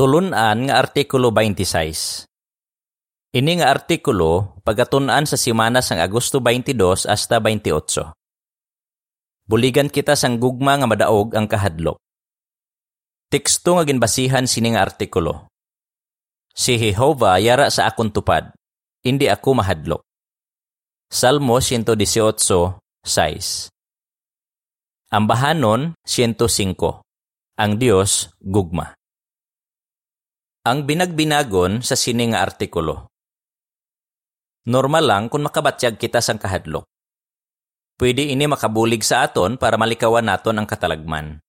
Tulunan nga artikulo 26. Ini nga artikulo pagatunan sa simana sang Agosto 22 hasta 28. Buligan kita sang gugma nga madaog ang kahadlok. Teksto nga ginbasihan sini nga artikulo. Si Jehovah yara sa akon tupad, hindi ako mahadlok. Salmo 118, 6 Ang bahanon 105. Ang Dios gugma. Ang binagbinagon sa sini nga artikulo. Normal lang kung makabatyag kita sang kahadlok. Pwede ini makabulig sa aton para malikawan naton ang katalagman.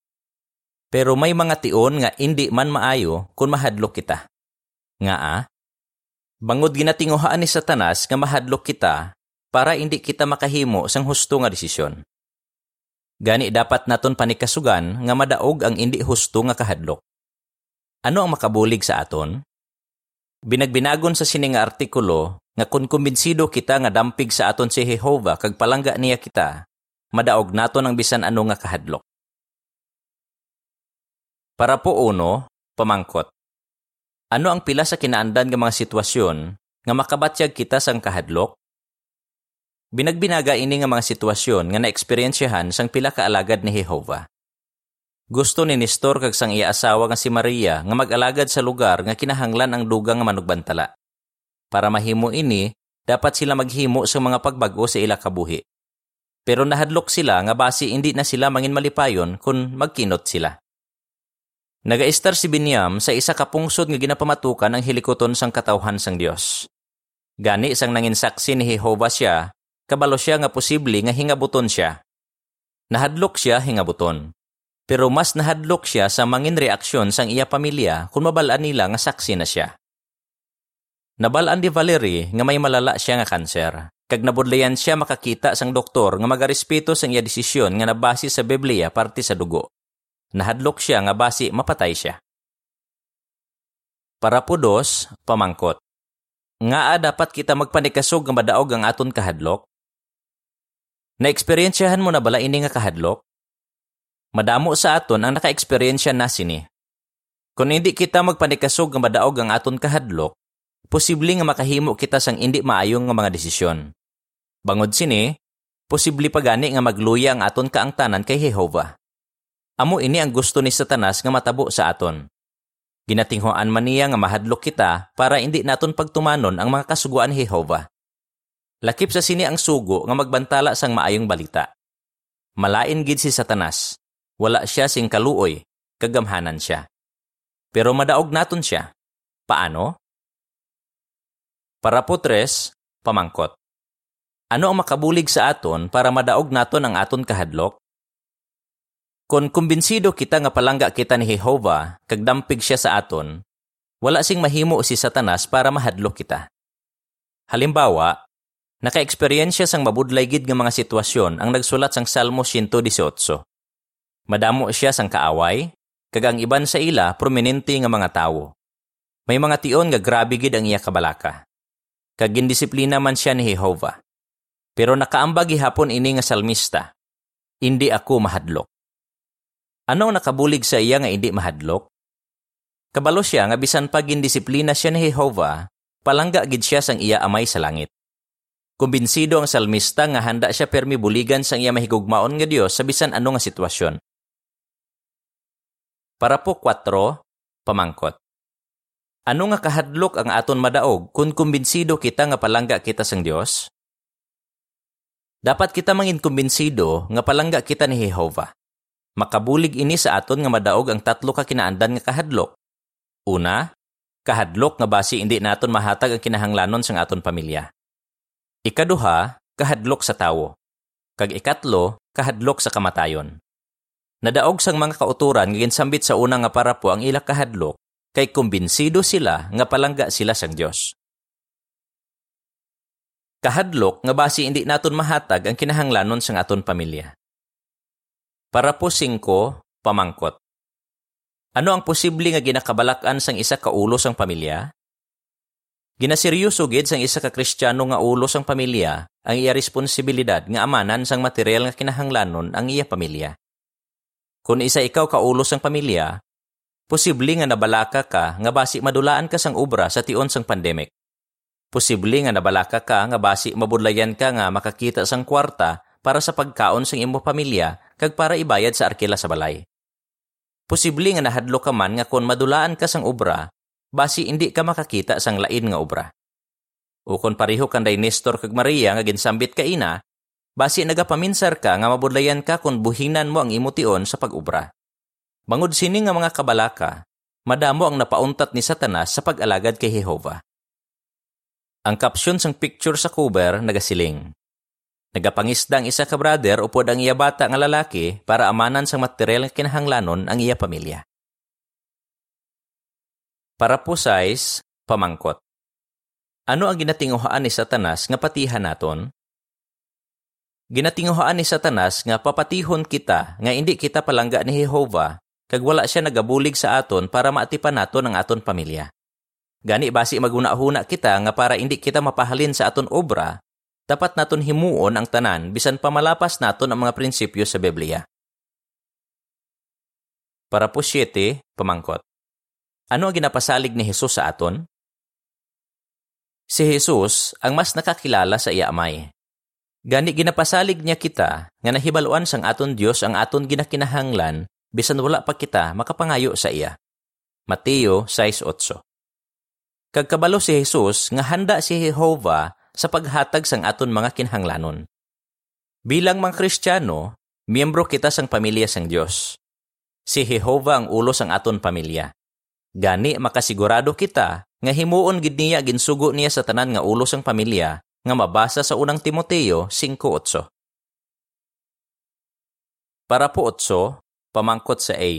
Pero may mga tion nga hindi man maayo kung mahadlok kita. Nga ah, bangod ginatinguhaan ni Satanas nga mahadlok kita para hindi kita makahimo sang husto nga desisyon. Gani dapat naton panikasugan nga madaog ang hindi husto nga kahadlok. Ano ang makabulig sa aton? Binagbinagon sa sining artikulo nga kung kumbinsido kita nga dampig sa aton si Jehovah kag palangga niya kita, madaog naton ang bisan ano nga kahadlok. Para po uno, pamangkot. Ano ang pila sa kinaandan nga mga sitwasyon nga makabatyag kita sang kahadlok? Binagbinaga ini nga mga sitwasyon nga naeksperyensyahan sang pila ka alagad ni Jehovah. Gusto ni Nestor kag sang iya asawa nga si Maria nga mag-alagad sa lugar nga kinahanglan ang dugang nga manugbantala. Para mahimo ini, dapat sila maghimo sa mga pagbago sa ila kabuhi. Pero nahadlok sila nga basi hindi na sila mangin malipayon kung magkinot sila. Nagaistar si Binyam sa isa ka pungsod nga ginapamatukan ang hilikoton sang katawhan sang Dios. Gani sang nangin saksi ni Jehovah siya, kabalo siya nga posible nga hingabuton siya. Nahadlok siya hingabuton. Pero mas nahadlok siya sa mangin reaksyon sang iya pamilya kung mabalaan nila nga saksi na siya. Nabalaan di Valerie nga may malala siya nga kanser. Kag nabudlayan siya makakita sang doktor nga magarespeto sang iya desisyon nga nabasi sa Biblia parte sa dugo. Nahadlok siya nga basi mapatay siya. Para po dos, pamangkot. Nga dapat kita magpanikasog nga madaog ang aton kahadlok? Na-eksperyensyahan mo na bala ini nga kahadlok? Madamo sa aton ang naka-eksperyensya na sini. Kung hindi kita magpanikasog nga madaog ang aton kahadlok, posible nga makahimo kita sang hindi maayong nga mga desisyon. Bangod sini, posible pa gani nga magluya ang aton kaangtanan kay Jehovah. Amo ini ang gusto ni Satanas nga matabo sa aton. Ginatinghoan man niya nga mahadlok kita para hindi naton pagtumanon ang mga kasuguan ni Jehovah. Lakip sa sini ang sugo nga magbantala sang maayong balita. Malain gid si Satanas. Wala siya sing kaluoy, kagamhanan siya. Pero madaog naton siya. Paano? Para po tres, pamangkot. Ano ang makabulig sa aton para madaog naton ang aton kahadlok? Kung kumbinsido kita nga palangga kita ni Jehovah, kag dampig siya sa aton, wala sing mahimo si Satanas para mahadlok kita. Halimbawa, naka-eksperyensya sang mabudlay gid nga mga sitwasyon ang nagsulat sang Salmo 118. Madamo siya sang kaaway, kag ang iban sa ila prominente nga mga tawo. May mga tion nga grabe gid ang iya kabalaka kag gindisiplina man siya ni Jehovah. Pero nakaambag gihapon ini nga salmista, hindi ako mahadlok. Ano nakabulig sa iya nga hindi mahadlok? Kabalo siya nga bisan pa gindisiplina siya ni Jehovah, palangga gid siya sang iya amay sa langit. Kumbinsido ang salmista nga handa siya permi buligan sang iya mahigugmaon nga Dios sa bisan ano nga sitwasyon. Para po 4, pamangkot. Ano nga kahadlok ang aton madaog kung kumbinsido kita nga palangga kita sang Dios? Dapat kita mangin kumbinsido nga palangga kita ni Jehovah. Makabulig ini sa aton nga madaog ang tatlo ka kinaandan nga kahadlok. Una, kahadlok nga basi hindi naton mahatag ang kinahanglanon sang aton pamilya. Ikaduha, kahadlok sa tawo. Kag ikatlo, kahadlok sa kamatayon. Nadaog sang mga kauturan nga ginsambit sa una nga para po ang ila kahadlok kay kumbinsido sila nga palangga sila sang Dios. Kahadlok nga basi hindi naton mahatag ang kinahanglanon sang aton pamilya. Para po singko, pamangkot. Ano ang posible nga ginakabalakan sang isa ka ulo sang pamilya? Ginaseryoso gid sang isa ka Kristiyano nga ulo sang pamilya ang iya responsibilidad nga amanan sang material nga kinahanglanon ang iya pamilya. Kung isa ikaw ka ulo sang pamilya, Posible nga nabalaka ka nga basi madulaan ka sang obra sa tion sang pandemic. Posible nga nabalaka ka nga basi mabudlayan ka nga makakita sang kwarta para sa pagkaon sang imo pamilya kag para ibayad sa arkila sa balay. Posible nga nahadlo ka man nga kon madulaan ka sang obra, basi hindi ka makakita sang lain nga obra. O kon pareho kanday Nestor kag Maria nga ginsambit ka ina, basi nagapaminsar ka nga mabudlayan ka kon buhinan mo ang imo tion sa pag-obra. Bangod sini nga mga kabalaka, madamo ang napauntat ni Satanas sa pag-alagad kay Jehova. Ang caption sang picture sa cover nagasiling. Nagapangisda ang isa ka brother upod ang iya bata nga lalaki para amanan sang material nga kinahanglanon ang iya pamilya. Para po size, pamangkot. Ano ang ginatinguhaan ni Satanas nga patihan naton? Ginatinguhaan ni Satanas nga papatihon kita nga hindi kita palangga ni Jehova kag wala siya nagabulig sa aton para maatipan naton ang aton pamilya. Gani basi maguna-huna kita nga para hindi kita mapahalin sa aton obra, dapat naton himuon ang tanan bisan pamalapas naton ang mga prinsipyo sa Biblia. Para po 7, pamangkot. Ano ang ginapasalig ni Jesus sa aton? Si Jesus ang mas nakakilala sa iya amay. Gani ginapasalig niya kita nga nahibaluan sang aton Dios ang aton ginakinahanglan bisan wala pa kita makapangayo sa iya. Mateo 6.8 Kagkabalo si Jesus nga handa si Jehovah sa paghatag sang aton mga kinhanglanon. Bilang mga Kristiyano, miyembro kita sang pamilya sang Dios. Si Jehovah ang ulo sang aton pamilya. Gani makasigurado kita nga himuon gid niya ginsugo niya sa tanan nga ulo sang pamilya nga mabasa sa unang Timoteo 5.8. Para po 8, pamangkot sa A.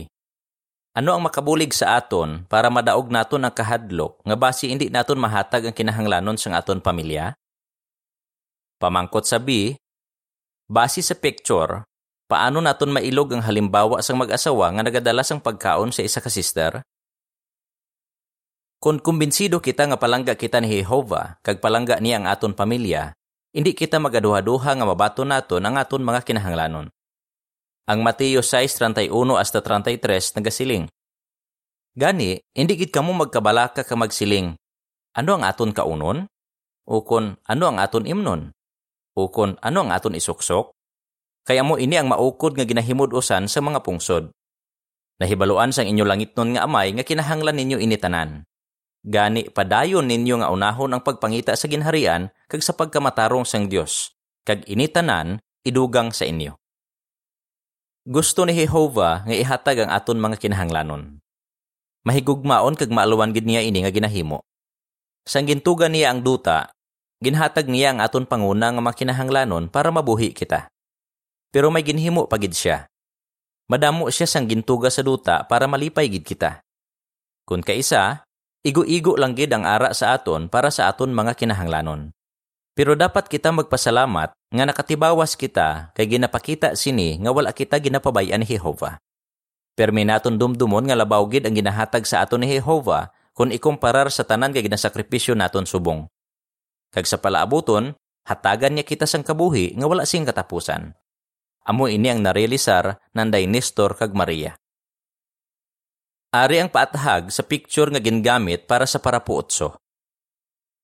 Ano ang makabulig sa aton para madaog naton ang kahadlok nga basi hindi naton mahatag ang kinahanglanon sang aton pamilya? Pamangkot sa B, basi sa picture, paano naton mailog ang halimbawa sang mag-asawa nga nagadala sang pagkaon sa isa ka sister? Kung kumbinsido kita nga palangga kita ni Jehovah, kag palangga niya ang aton pamilya, hindi kita magaduha-duha nga mabato naton ang aton mga kinahanglanon. Ang Mateo 6:31 hasta 33 nagasiling. Gani, hindi gid kamo magkabalaka ka magsiling. Ano ang aton kaunon? O kon ano ang aton imnon? O kon ano ang aton isuksok? Kaya mo ini ang maukod nga ginahimud-usan sa mga pungsod. Nahibaluan sang inyo langit nun nga amay nga kinahanglan ninyo initanan. Gani padayon ninyo nga unahon ang pagpangita sa ginharian kag sa pagkamatarong sang Dios, kag initanan idugang sa inyo. Gusto ni Jehovah nga ihatag ang aton mga kinahanglanon. Mahigugmaon kag maaluwan gid niya ini nga ginahimo. Sang gintugan niya ang duta, ginhatag niya ang aton panguna nga mga kinahanglanon para mabuhi kita. Pero may ginhimo pagid siya. Madamo siya sang gintuga sa duta para malipay gid kita. Kun kaisa, igo-igo lang gid ang ara sa aton para sa aton mga kinahanglanon. Pero dapat kita magpasalamat nga nakatibawas kita kay ginapakita sini nga wala kita ginapabayan ni Jehova. Permi naton dumdumon nga labaw gid ang ginahatag sa aton ni Jehova kung ikumparar sa tanan kay ginasakripisyo naton subong. Kag sa palaabuton, hatagan niya kita sang kabuhi nga wala sing katapusan. Amo ini ang narealisar nanday Nestor kag Maria. Ari ang paatahag sa picture nga gingamit para sa parapuotso.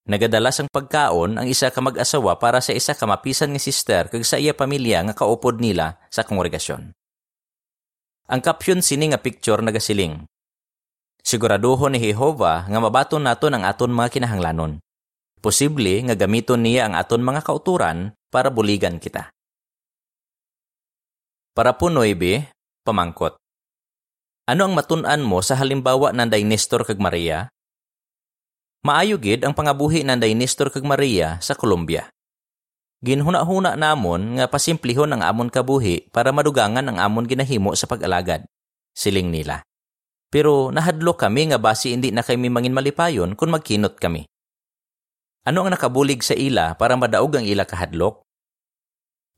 Nagadala sang pagkaon ang isa ka mag-asawa para sa isa ka mapisan nga sister kag sa iya pamilya nga kaupod nila sa kongregasyon. Ang caption sini nga picture nagasiling. Siguraduhon ni Jehova nga mabaton naton ang aton mga kinahanglanon. Posible nga gamiton niya ang aton mga kauturan para buligan kita. Para po 9, pamangkot. Ano ang matun-an mo sa halimbawa ng Nestor kag Maria Maayo gid ang pangabuhi ng Nestor kag Maria sa Colombia. Ginhuna-huna namon nga pasimplihon ang amon kabuhi para madugangan ang amon ginahimo sa pag-alagad. Siling nila. Pero nahadlo kami nga basi hindi na kami mangin malipayon kung magkinot kami. Ano ang nakabulig sa ila para madaog ang ila kahadlok?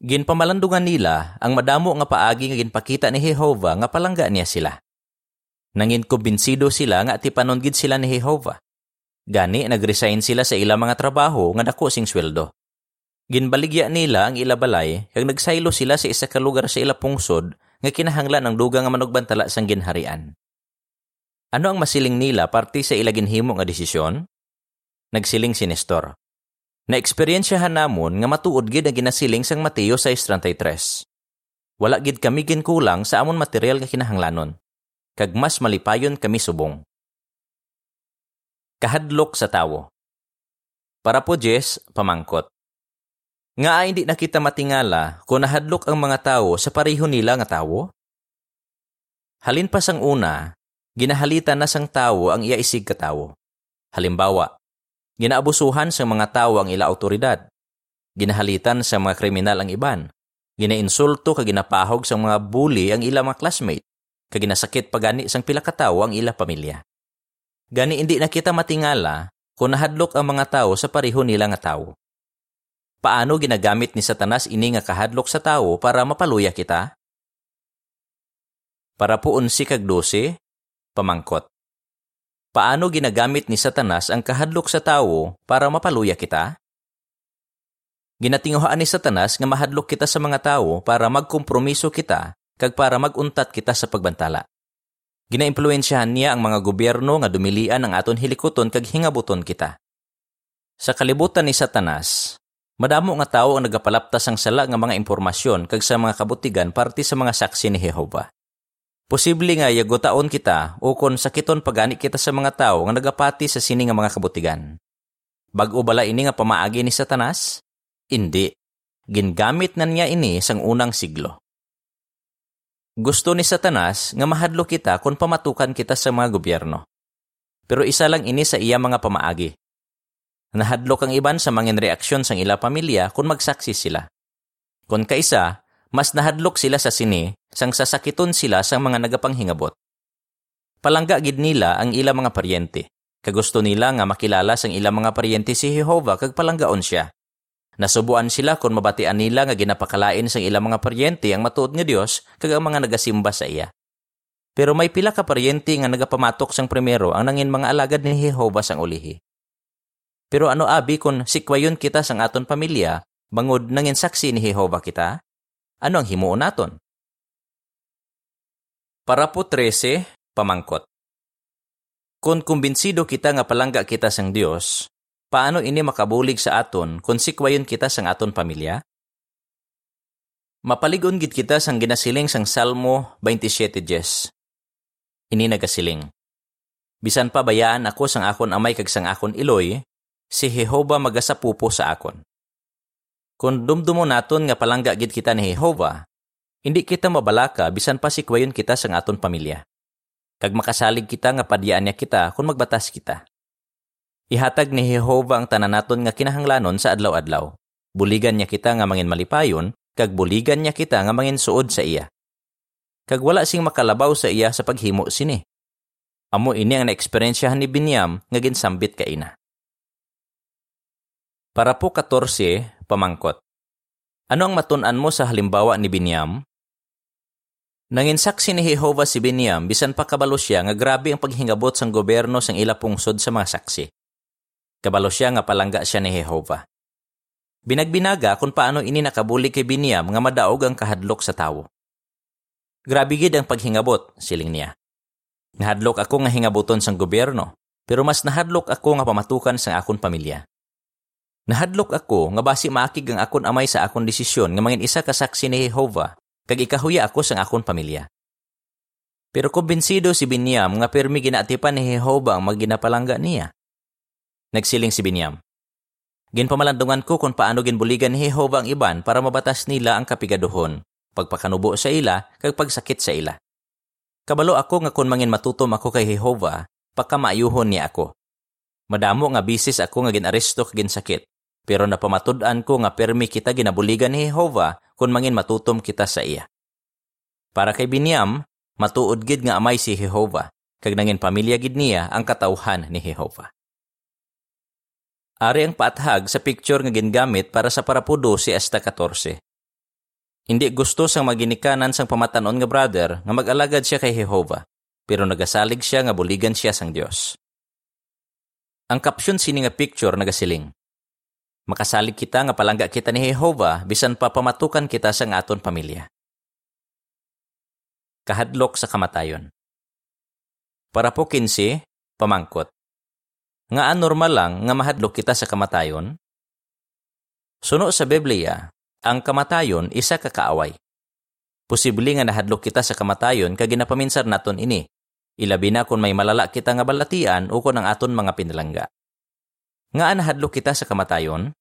Ginpamalandungan nila ang madamo nga paagi nga ginpakita ni Jehova nga palangga niya sila. Nangin kumbinsido sila nga tipanon gid sila ni Jehova. Gani nagresign sila sa ilang mga trabaho nga dako sing sweldo. Ginbaligya nila ang ilabalay kag nagsaylo sila sa isa ka lugar sa ila pungsod nga kinahanglan ang dugang nga manugbantala sang ginharian. Ano ang masiling nila parti sa ilaginhimo nga desisyon? Nagsiling si Nestor. Na-eksperyensyahan namon nga matuod gid ang ginasiling sang Mateo 6.33. Wala gid kami ginkulang sa amon material nga kinahanglanon. Kag mas malipayon kami subong. Kahadlok sa tawo. Para po Jess, pamangkot. Nga ay hindi nakita matingala kung nahadlok ang mga tao sa pareho nila nga tawo? Halin pa sang una, ginahalitan na sang tawo ang iya isig katawo. Halimbawa, ginaabusuhan sa mga tawo ang ila autoridad. Ginahalitan sa mga kriminal ang iban. Ginainsulto kag ginapahog sa mga bully ang ila mga classmate. Kag ginasakit pagani sang pila ka tawo ang ila pamilya. Gani hindi na kita matingala kung nahadlok ang mga tawo sa pareho nila nga tawo. Paano ginagamit ni Satanas ini nga kahadlok sa tawo para mapaluya kita? Para po unsi kag 12, pamangkot. Paano ginagamit ni Satanas ang kahadlok sa tawo para mapaluya kita? Ginatinguhaan ni Satanas nga mahadlok kita sa mga tawo para magkompromiso kita kag para maguntat kita sa pagbantala. Ginaimpluwensyahan niya ang mga gobyerno nga dumilian ang aton hilikoton kag hingabuton kita. Sa kalibutan ni Satanas, madamo nga tawo ang nagapalaptas ang sala nga mga impormasyon kag sa mga kabutigan parte sa mga saksi ni Jehova. Posible nga yagutaon kita o kon sakiton pagani kita sa mga tao nga nagapati sa sini nga mga kabutigan. Bag-o bala ini nga pamaagi ni Satanas? Hindi. Gingamit na niya ini sang unang siglo. Gusto ni Satanas nga mahadlo kita kung pamatukan kita sa mga gobyerno. Pero isa lang ini sa iya mga pamaagi. Nahadlok ang iban sa mangin reaksyon sang ila pamilya kung magsaksi sila. Kung kaisa, mas nahadlok sila sa sini sang sasakiton sila sa mga nagapanghingabot. Palangga gid nila ang ila mga paryente. Kagusto nila nga makilala sang ila mga paryente si Jehova kag palanggaon siya. Nasubuan sila kung mabatian nila nga ginapakalain sang ila mga paryente ang matuod nga Dios kag ang mga nagasimba sa iya. Pero may pila ka paryente nga nagapamatok sang primero ang nangin mga alagad ni Jehova sang ulihi. Pero ano abi kung sikwayon kita sang aton pamilya, bangod nangin saksi ni Jehova kita? Ano ang himuon naton? Para po 13, pamangkot. Kung kumbinsido kita nga palangga kita sang Dios, paano ini makabulig sa aton kung sikwayon kita sang aton pamilya? Mapaligon gid kita sang ginasiling sang Salmo 27:10. Ini nagasiling. Bisan pa bayaan ako sang akon amay kag sang akon iloy, si Jehova magasapupo sa akon. Kung dumdumo naton nga palangga gid kita ni Jehova, hindi kita mabalaka bisan pa si kwayon kita sang aton pamilya. Kag makasalig kita nga padyaan niya kita kung magbatas kita. Ihatag ni Jehova ang tanan naton nga kinahanglanon sa adlaw-adlaw. Buligan niya kita nga mangin malipayon, kag buligan niya kita nga mangin suod sa iya. Kag wala sing makalabaw sa iya sa paghimo sini. Amo ini ang naeksperyensyahan ni Binyam nga ginsambit ka ina. Para po 14, pamangkot. Ano ang matunan mo sa halimbawa ni Binyam? Nanginsaksi ni Jehova si Binyam bisan pa kabalo siya nga grabe ang paghingabot sang gobyerno sang ila pungsod sa mga saksi. Kabalo siya nga palangga siya ni Jehova. Binagbinaga kung paano ini nakabuli kay Binyam nga madaog ang kahadlok sa tawo. Grabe gid ang paghingabot, siling niya. Nahadlok ako nga hingabuton sang gobyerno, pero mas nahadlok ako nga pamatukan sang akon pamilya. Nahadlok ako nga basi maakig ang akon amay sa akon desisyon nga mangin isa ka saksi ni Jehova kag ikahuya ako sa akon pamilya. Pero kumbinsido si Binyam nga permi ginaatipan ni Jehova ang maginapalangga niya. Nagsiling si Binyam. Ginpamalandungan ko kung paano ginbuligan ni Jehova ang iban para mabatas nila ang kapigaduhon, pagpakanubo sa ila, kag pagsakit sa ila. Kabalo ako nga kung mangin matutom ako kay Jehova, pagkamaayuhon niya ako. Madamo nga bisis ako nga ginaresto kag ginsakit, pero napamatud-an ko nga permi kita ginabuligan ni Jehova kung mangin matutom kita sa iya. Para kay Binyam, matuod gid nga amay si Jehova, kag nangin pamilya gid niya ang katawhan ni Jehova. Ari ang paathag sa picture nga gingamit para sa parapudo si Esta 14. Hindi gusto sang maginikanan sang pamatanon nga brother nga mag-alagad siya kay Jehova, pero nagasalig siya nga buligan siya sang Dios. Ang caption sini nga picture nagasiling. Makasalig kita nga palangga kita ni Jehova bisan pa pamatukan kita sa aton pamilya. Kahadlok sa kamatayon. Para po kinsi, pamangkot. Nga normal lang nga mahadlok kita sa kamatayon? Suno sa Biblia, ang kamatayon isa ka kaaway. Posible nga nahadlok kita sa kamatayon kag ginapaminsar naton ini. Ilabi na kung may malala kita nga balatian o kung ang aton mga pinalangga. Nga nahadlok kita sa kamatayon?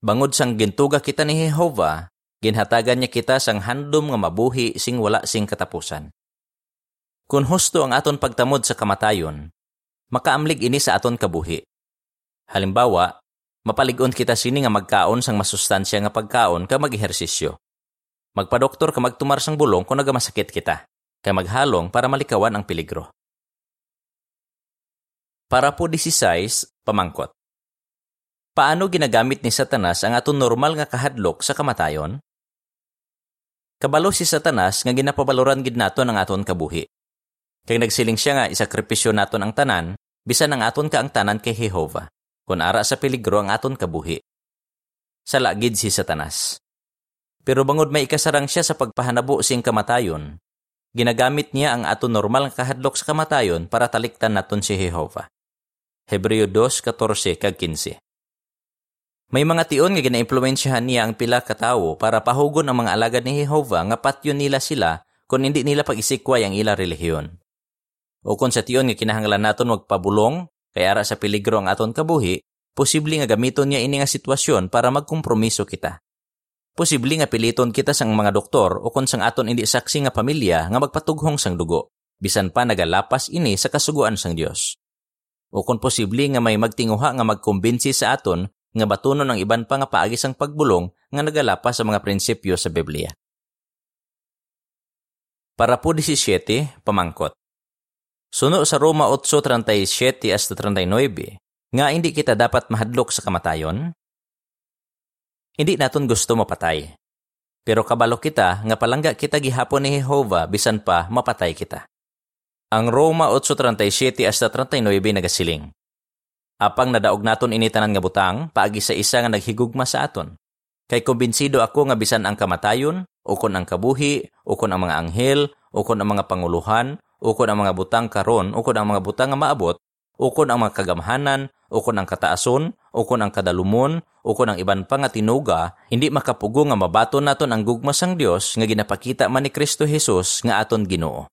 Bangod sang gintuga kita ni Jehova, ginhatagan niya kita sang handom nga mabuhi sing wala sing katapusan. Kung husto ang aton pagtamod sa kamatayon, makaamlig ini sa aton kabuhi. Halimbawa, mapaligon kita sini nga magkaon sang masustansya nga pagkaon ka mag-ehersisyo. Magpadoktor ka magtumar sang bulong kung nagamasakit kita, kay maghalong para malikawan ang peligro. Para po 16, pamangkot. Paano ginagamit ni Satanas ang aton normal nga kahadlok sa kamatayon? Kabalo si Satanas nga ginapabaloran gid naton ang aton kabuhi. Kay nagsiling siya nga isakripisyo naton ang tanan, bisan ang aton ka ang tanan kay Jehova, kun ara sa peligro ang aton kabuhi. Sa lagid si Satanas. Pero bangod may ikasarang siya sa pagpahanabo sing kamatayon, ginagamit niya ang aton normal nga kahadlok sa kamatayon para taliktan naton si Jehova. Hebreo 2:14 kag 15. May mga tion nga ginaimpluwensyahan niya ang pila ka tawo para pahugon ang mga alagad ni Jehova nga patyon nila sila kung hindi nila pag-isikway ang ila relihiyon. O kung sa tiyon nga kinahanglan naton magpabulong, kay ara sa peligro ang aton kabuhi, posible nga gamiton niya ini nga sitwasyon para magkompromiso kita. Posible nga piliton kita sang mga doktor o kung sang aton hindi saksi nga pamilya nga magpatughong sang dugo, bisan pa nagalapas ini sa kasuguan sang Dios. O kung posible nga may magtinguha nga magkumbinsi sa aton nga batunon ang iban pa nga paagi sang pagbulong nga nagalapas sa mga prinsipyo sa Biblia. Para po 17, pamangkot. Suno sa Roma 8.37 hasta 39, nga hindi kita dapat mahadlok sa kamatayon? Hindi naton gusto mapatay. Pero kabalo kita nga palangga kita gihapon ni Jehova bisan pa mapatay kita. Ang Roma 8.37 hasta 39 nagasiling. Apang nadaog naton initanan nga butang, paagi sa isa nga naghigugma sa aton. Kay kumbinsido ako nga bisan ang kamatayon, o kon ang kabuhi, o kon ang mga anghel, o kon ang mga panguluhan, ukon ang mga butang karon, ukon ang mga butang nga maabot, ukon ang mga kagamhanan, ukon ang kataason, ukon ang kadalumon, ukon ang iban pa nga tinuga, hindi makapugo nga mabaton naton ang gugma sang Dios nga ginapakita man ni Kristo Jesus nga aton Ginoo.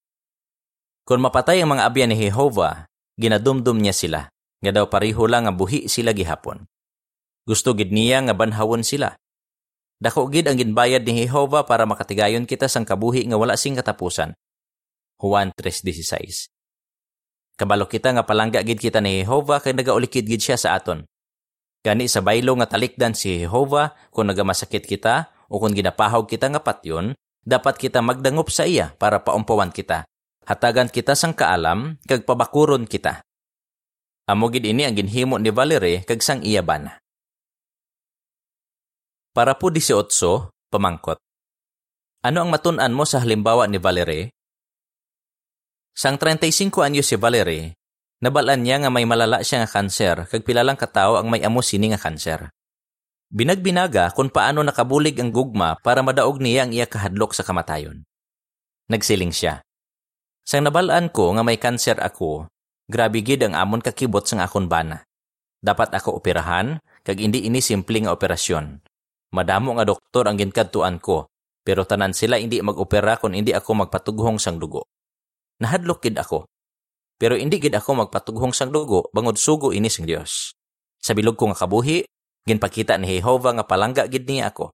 Kung mapatay ang mga abyan ni Jehova, ginadumdum niya sila, nga daw pariho lang nga buhi sila gihapon. Gusto gid niya nga banhawon sila. Dako gid ang ginbayad ni Jehova para makatigayon kita sang kabuhi nga wala sing katapusan. Juan 3.16. Kabalo kita nga palangga gid kita ni Jehova kay nagaulikid gid siya sa aton. Gani sa baylo nga talikdan si Jehova kung nagamasakit kita o kung ginapahog kita nga patyon, dapat kita magdangop sa iya para paumpawan kita. Hatagan kita sang kaalam kag pabakuron kita. Amo gid ini ang ginhimo ni Valerie kag sang iya bana. Para po 18, pamangkot. Ano ang matun-an mo sa halimbawa ni Valerie Sang 35 anyos si Valerie, nabalan niya nga may malala siya nga kanser kag pilalang katao ang may amo sini nga kanser. Binagbinaga kung paano nakabulig ang gugma para madaog niya ang iya kahadlok sa kamatayon. Nagsiling siya. Sang nabalaan ko nga may kanser ako, grabe gid ang amon kakibot sang akon bana. Dapat ako operahan, kag hindi ini simple nga operasyon. Madamo nga doktor ang ginkadtuan ko, pero tanan sila hindi mag-opera kung hindi ako magpatughong sang dugo nahadlok gid ako. Pero hindi gid ako magpatughong sang dugo bangod sugo ini sing Dios. Sa bilog ko nga kabuhi, ginpakita ni Jehova nga palangga gid niya ako.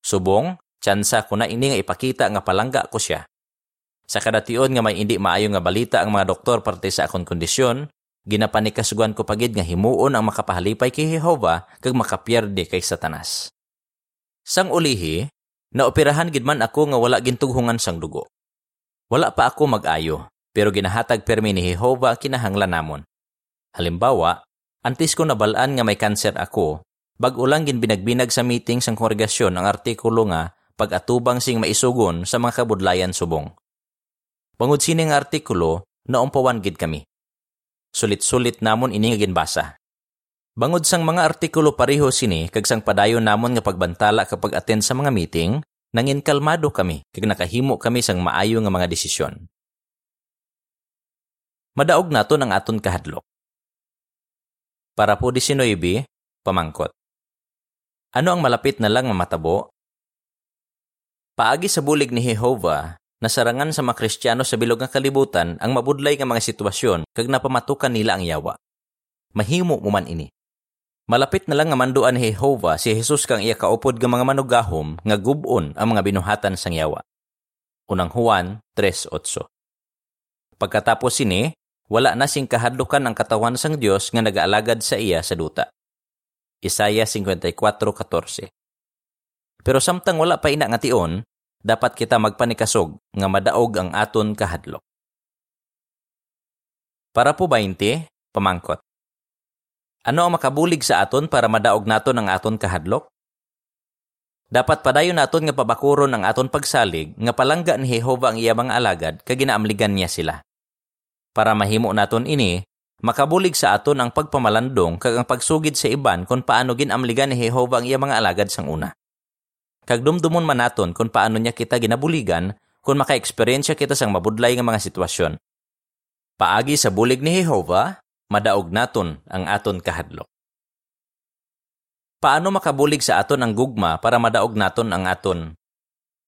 Subong, tsansa ko na ini nga ipakita nga palangga ko siya. Sa kadation nga may hindi maayo nga balita ang mga doktor parte sa akong kondisyon, ginapanikasugan ko pagid nga himuon ang makapahalipay kay Jehova kag makapierde kay Satanas. Sang ulihi, naoperahan gid man ako nga wala gintughungan sang dugo. Wala pa ako mag-ayo, pero ginahatag permi ni Jehova kinahanglan namon. Halimbawa, antis ko nabalaan nga may kanser ako, bag-ulang gin binagbinag sa meeting sang kongregasyon ang artikulo nga pag-atubang sing maisugon sa mga kabudlayan subong. Bangod sini nga artikulo, naumpawan gid kami. Sulit-sulit namon ini nga ginbasa. Bangod sang mga artikulo pareho sini kag sang padayon namon nga pagbantala kapag attend sa mga meeting, nangin kalmado kami kag nakahimo kami sang maayo nga mga desisyon. madaog naton ang aton kahadlok. Para po 19, pamangkot. Ano ang malapit na lang mamatabo? Paagi sa bulig ni Jehovah, nasarangan sa mga Kristiyano sa bilog nga kalibutan ang mabudlay nga mga sitwasyon kag napamatukan nila ang yawa. Mahimo mo man ini. Malapit na lang nga manduan ni Jehovah si Jesus kang iya kaupod nga mga manugahom nga gubon ang mga binuhatan sang yawa. Unang Juan 3.8 Pagkatapos sini, wala na sing kahadlukan ang katawan sang Dios nga nagaalagad sa iya sa duta. Isaya 54:14. Pero samtang wala pa ina nga tion, dapat kita magpanikasog nga madaog ang aton kahadlok. Para po 20, pamangkot. Ano ang makabulig sa aton para madaog naton ang aton kahadlok? Dapat padayon naton nga pabakuron ang aton pagsalig nga palangga ni Jehova ang iya mga alagad kag ginaamligan niya sila. Para mahimo naton ini, makabulig sa aton ang pagpamalandong kag ang pagsugid sa iban kung paano ginamligan ni Jehova ang iya mga alagad sang una. Kag dumdumon man naton kung paano niya kita ginabuligan kung maka-eksperyensya kita sang mabudlay nga mga sitwasyon. Paagi sa bulig ni Jehova, madaog naton ang aton kahadlok. Paano makabulig sa aton ang gugma para madaog naton ang aton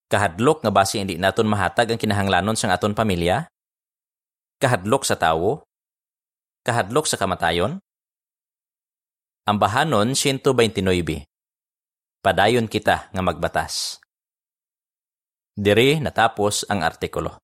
kahadlok nga base hindi naton mahatag ang kinahanglanon sang aton pamilya? Kahadlok sa tawo? Kahadlok sa kamatayon? Ang bahanon 129. Padayon kita nga magbatas. Dire natapos ang artikulo.